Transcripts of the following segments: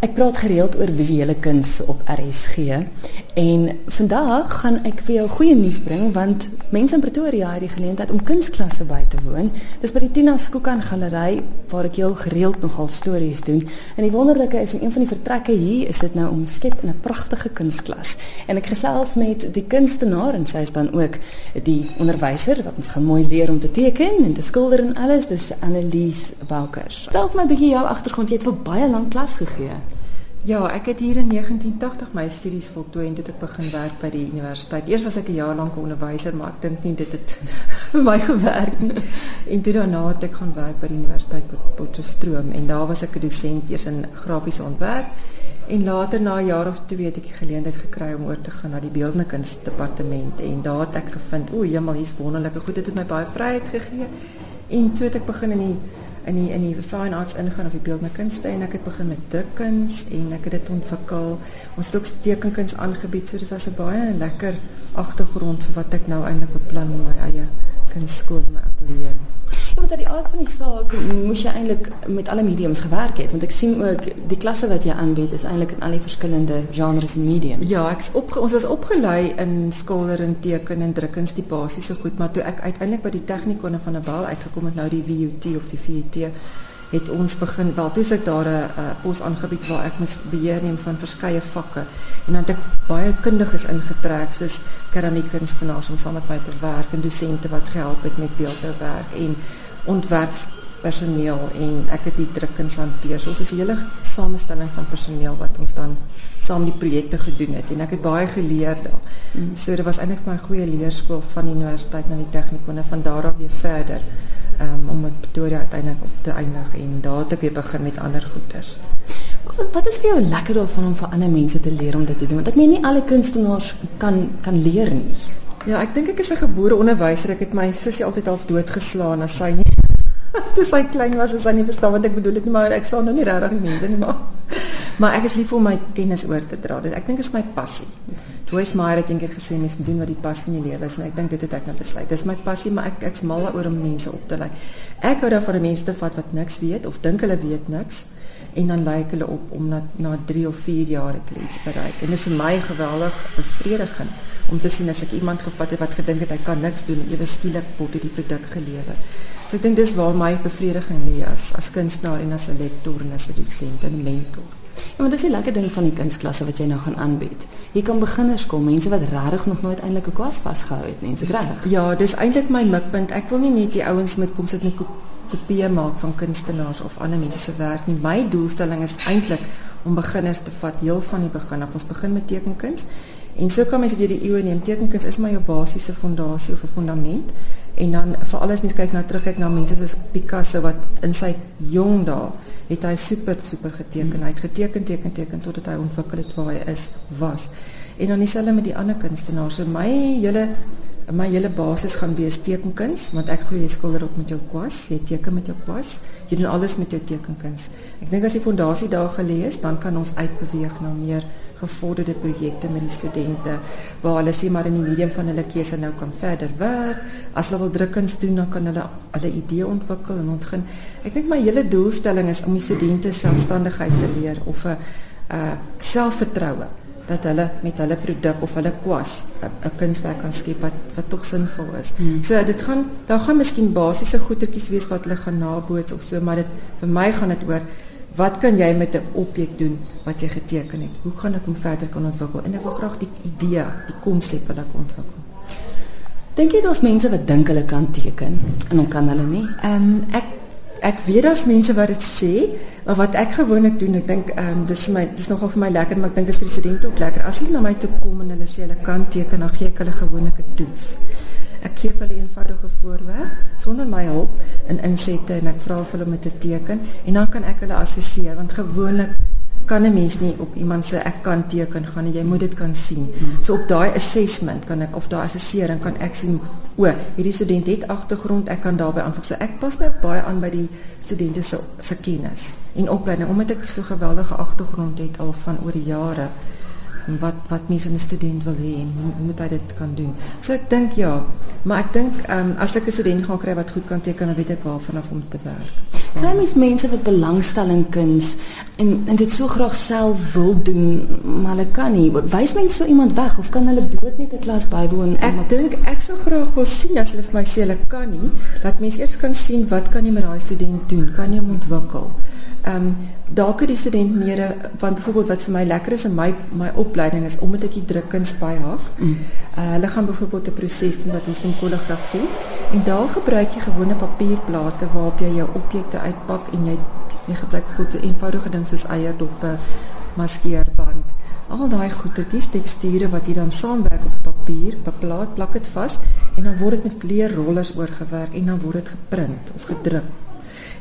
Ek praat gereeld oor visuele kuns op RSG en vandag gaan ek vir jou goeie nuus bring want mense in Pretoria het die geleentheid om kunsklasse by te woon. Dis by die Tina Skookan Galery waar ek heel gereeld nogal stories doen. En die wonderlike is in een van die vertrekke hier is dit nou omskep in 'n pragtige kunsklas. En ek gesels met die kunstenaar en sy is dan ook die onderwyser wat ons gaan mooi leer om te teken en te skilder en alles. Dis Annelies Bouker. Vertel vir my 'n bietjie jou agtergrond. Jy het vir baie lank klas gegee. Ja, ek het hier in 1980 my studies voltooi en dit ek begin werk by die universiteit. Eers was ek 'n jaar lank onderwyser, maar ek dink nie dit het vir my gewerk nie. En toe daarna het ek gaan werk by die universiteit Potchefstroom en daar was ek 'n dosent eers in grafiese ontwerp en later na 'n jaar of twee het ek die geleentheid gekry om oor te gaan na die beeldende kunsdepartement en daar het ek gevind, o, jemmel, hier's wonderlike goed. Dit het my baie vryheid gegee. En toe het ek begin in die in die in die fine arts ingaan of die beeldende kunste en ek het begin met drukkuns en ek het dit ontwikkel. Ons het ook tekenkuns aangebied, so dit was 'n baie lekker agtergrond vir wat ek nou eintlik beplan in my eie kunstskool en my ateljee. Ja, met die aard van die saak moes jy eintlik met alle mediums gewerk het want ek sien ook die klasse wat jy aanbied is eintlik in al die verskillende genres en mediums. Ja, ek's op ons was opgelei in skilder en teken en drukkens die basiese goed, maar toe ek uiteindelik by die tegnikone van 'n bal uitgekom het nou die VUT of die VUT het ons begin wel toe ek daar 'n uh, pos aangebied waar ek moes beheer neem van verskeie vakke en dan het ek baie kundiges ingetrek soos keramiekkunstenaars om saam met my te werk en dosente wat gehelp het met beeldhouwerk en ontwerppersoneel en ek het die drukkens hanteer. So ons is 'n hele samestelling van personeel wat ons dan saam die projekte gedoen het en ek het baie geleer daar. Mm. So dit was eintlik vir my 'n goeie leerskool van die universiteit na die tegnikone van daar af weer verder um, om met Pretoria uiteindelik op te eindig en daar ek weer begin met ander goeters. Wat, wat is vir jou lekker daarvan om vir ander mense te leer om dit te doen? Want ek meen nie alle kunstenaars kan kan leer nie. Ja, ek dink ek is 'n gebore onderwyser. Ek het my sussie altyd half doodgeslaan as sy nie toe sy klein was, as sy nie verstaan wat ek bedoel het nie, maar ek slaan nou nie regtig mense nie, maar maar ek is lief om my kennis oor te dra. Dit ek dink is my passie. Joyce Meyer het eendag gesê mens moet doen wat die passie in die lewe is en ek dink dit het ek nou besluit. Dis my passie, maar ek ek's mal daaroor om mense op te lei. Ek hou daarvan om mense te vat wat niks weet of dink hulle weet niks en dan lei hulle op om na na 3 of 4 jaar het hulle iets bereik. En dit is vir my geweldig bevredigend om te sien as ek iemand gevat het wat gedink het hy kan niks doen en ewe skielik word die produk gelewer. So ek dink dis waar my bevrediging lê as as kunstenaar en as 'n lektor en as 'n dosent en 'n mentor. Ja, maar dis die lekker ding van die kunstklasse wat jy nou gaan aanbied. Hier kan beginners kom, mense wat regtig nog nooit eintlik 'n kwas vasgehou het nie, seker reg. Ja, dis eintlik my mikpunt. Ek wil nie net die ouens met kom sit met kopieë maak van kunstenaars of ander mense se werk nie. My doelstelling is eintlik om beginners te vat heel van die begin af. Ons begin met tekenkuns. En so kan mense deur die eeue neem. Tekenkuns is maar jou basiese fondasie of 'n fundament. En dan vir alles mense kyk na terug kyk na mense soos Picasso wat in sy jong dae het hy super super geteken. Hy het geteken teken teken totdat hy ontwikkel het waar hy is was. En dan dieselfde met die ander kunstenaars. So my hele my hele basis gaan wees tekenkuns want ek glo jy skilder op met jou kwas, jy teken met jou kwas, jy doen alles met jou tekenkuns. Ek dink as die fondasie daar gelees, dan kan ons uitbeweeg na meer gevorderde projekte met die studente waar hulle sê maar in die medium van hulle keuse nou kan verder werk. As hulle wil drukkuns doen, dan kan hulle hulle idee ontwikkel en ontgin. Ek dink my hele doelstelling is om die studente selfstandigheid te leer of 'n uh selfvertroue dat hulle met hulle produk of hulle kwas 'n kunswerk kan skep wat wat tog sinvol is. Hmm. So dit gaan daar gaan miskien basiese goedertjies wees wat hulle gaan naboots of so, maar dit vir my gaan dit oor wat kan jy met 'n objek doen wat jy geteken het? Hoe gaan ek hom verder kan ontwikkel? En ek wil graag die idee, die konsep wat ek ontwikkel. Dink jy daar's mense wat dink hulle kan teken en dan kan hulle nie? Ehm um, ek ek weet daar's mense wat dit sê, maar wat ek gewoonlik doen, ek dink ehm um, dis my dis nogal vir my lekker, maar ek dink is vir die studente ook lekker. As hulle na my toe kom en hulle sê hulle kan teken, dan gee ek hulle gewoonlik 'n toets. Ek gee vir hulle 'n eenvoudige voorwerp sonder my hulp in insette en ek vra vir hulle om dit te teken en dan kan ek hulle assesseer want gewoonlik kan 'n mens nie op iemand se ek kan teken gaan nie. Jy moet dit kan sien. So op daai assessment kan ek of daai assessering kan ek sien o, hierdie student het agtergrond, ek kan daarbey aanvul. So ek pas my baie aan by die studente se se kennis en opleiding omdat ek so geweldige agtergrond het al van oor die jare. wat wat mense in 'n student wil hê en hoe moet hy dit kan doen. So ek dink ja, maar ek dink ehm um, as ek 'n student gaan kry wat goed kan teken, dan weet ek waar vanaf om te werk. Kry mens mense wat belangstel in kuns en en dit so graag self wil doen, maar hulle kan nie. Wys mens so iemand weg of kan hulle bloot net 'n klas bywoon? Ek dink ek sou graag wil sien as hulle vir my sê hulle kan nie, dat mense eers kan sien wat kan jy met daai student doen? Kan jy hom ontwikkel? Ehm um, dalk het die student meer van byvoorbeeld wat vir my lekker is in my my opleiding is omdat ek die drukkens byhaak. Mm. Uh, hulle gaan byvoorbeeld 'n proses doen wat ons noem kolligrafie en daar gebruik jy gewone papierplate waarop jy jou objekte uitpak en jy jy gebruik voete eenvoudige ding soos eierdoppe, maskeerband. Al daai goedertjies, teksture wat jy dan saamwerk op papier, beplaat, plak dit vas en dan word dit met kleurrollers oorgewerk en dan word dit geprint of gedruk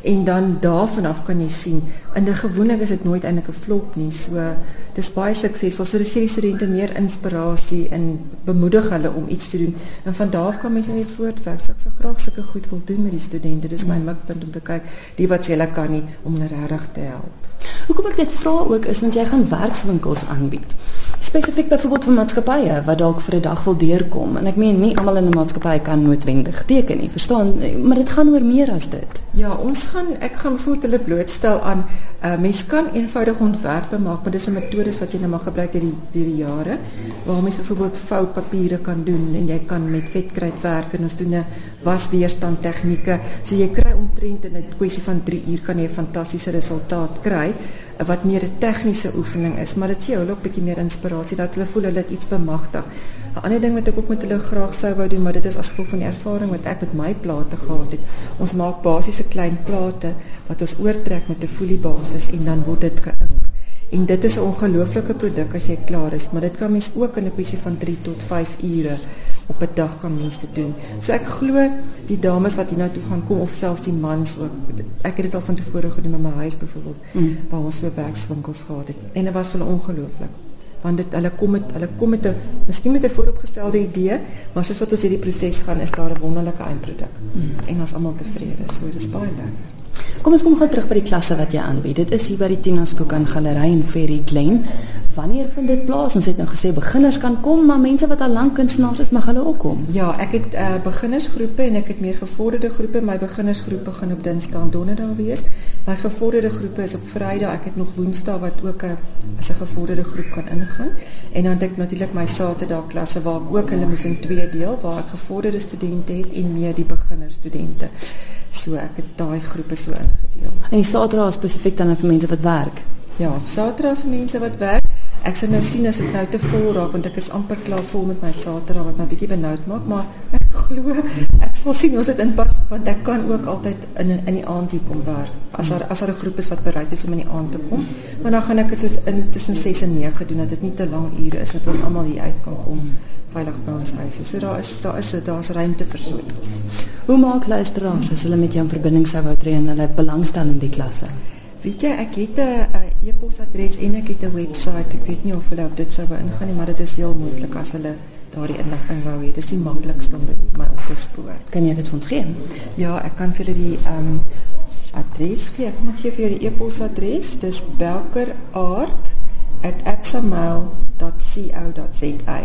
en dan daarvan af kan jy sien in 'n gewoonlik is dit nooit eintlik 'n flop nie. So dis baie suksesvol. So dis gee die studente meer inspirasie en bemoedig hulle om iets te doen. En van daar af kan mense net voortwerk so ek sou graag sulke goed wil doen met die studente. Dis my mikpunt om te kyk die wat hulle kan nie om hulle regtig te help. Hoekom ek dit vra ook is want jy gaan werkswinkels aanbied. Spesifiek byvoorbeeld vir maatskappye wat dalk vir 'n dag wil deurkom en ek meen nie almal in 'n maatskappy kan noodwendig teken nie, verstaan, maar dit gaan oor meer as dit. Ja, ons gaan ek gaan voet hulle blootstel aan uh mense kan eenvoudige ontwerpe maak, maar dis 'n metodes wat jy nou maar gebruik deur die deur die jare waar mense byvoorbeeld foutpapiere kan doen en jy kan met vetkruit werk en ons doen 'n wasweerstand tegnieke. So jy kry omtrent in 'n kwessie van 3 uur kan jy 'n fantastiese resultaat kry wat meer 'n tegniese oefening is, maar dit gee hulle ook bietjie meer inspirasie dat hulle voel hulle het iets bemagtig. 'n Ander ding wat ek ook met hulle graag sou wou doen, maar dit is as gevolg van die ervaring wat ek met my plate gehad het. Ons maak basiese klein plate wat ons oortrek met 'n foliebasis en dan word dit geïnk. En dit is 'n ongelooflike produk as jy klaar is, maar dit kan mens ook in 'n kwessie van 3 tot 5 ure op 'n dag kan mens dit doen. So ek glo die dames wat hier nou gaan kom of selfs die mans ook. Ek het dit al van tevore gedoen met my huis byvoorbeeld mm. waar ons so werkswinkels gehad het en dit was vir hulle ongelooflik. Want dit hulle kom met hulle kom met 'n miskien met 'n vooropgestelde idee, maar soos wat ons hierdie proses gaan is daar 'n wonderlike eindproduk. Mm. En ons almal tevrede. So dis baie lekker. Kom ons kom gou terug by die klasse wat jy aanbied. Dit is hier by die Tina's Cook and Galery in Ferry Glen wanneer vind dit plaas? Ons het nou gesê beginners kan kom, maar mense wat al lank kunstenaars is, mag hulle ook kom. Ja, ek het uh, beginnersgroepe en ek het meer gevorderde groepe. My beginnersgroep begin op Dinsdag en Donderdag wees. My gevorderde groepe is op Vrydag. Ek het nog Woensdag wat ook 'n as 'n gevorderde groep kan ingaan. En dan het ek natuurlik my Saterdag klasse waar ek ook hulle moet in twee deel waar ek gevorderde studente het en meer die beginnerstudente. So ek het daai groepe so ingedeel. En die Saterdag spesifiek dan vir mense wat werk. Ja, Saterdag vir mense wat werk. Ek sien nou sien as dit nou te vol raak want ek is amper klaar vol met my Saterdag wat my bietjie benoud maak, maar ek glo ek sal sien ons dit inpas want ek kan ook altyd in in die aand hier kom werk. As daar as daar 'n groep is wat bereid is om in die aand te kom, maar dan gaan ek dit soos in tussen 6 en 9 doen dat dit nie te lank ure is dat ons almal hier uit kan kom veilig by ons huise. So daar is daar is daar's ruimte vir so iets. Hoe maak luisteraars as hulle met jou in verbinding sou wou tree en hulle belangstel in die klasse? Weet jy, ek het 'n e-posadres en ek het 'n webwerf. Ek weet nie of hulle op dit sou ingaan nie, maar dit is heel moontlik as hulle daardie inligting wou hê. Dis die maklikste om dit my op te spoor. Kan jy dit vir ons gee? Ja, ek kan vir julle die ehm um, adres gee. Ek kan gee vir julle die e-posadres. Dis belkerart@absamail.co.za.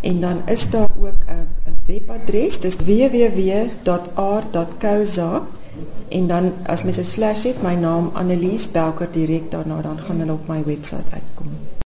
En dan is daar ook 'n webadres. Dis www.art.co.za en dan as mens 'n slash het, my naam Annelies Belker direk daarna dan gaan hulle op my webwerf uitkom.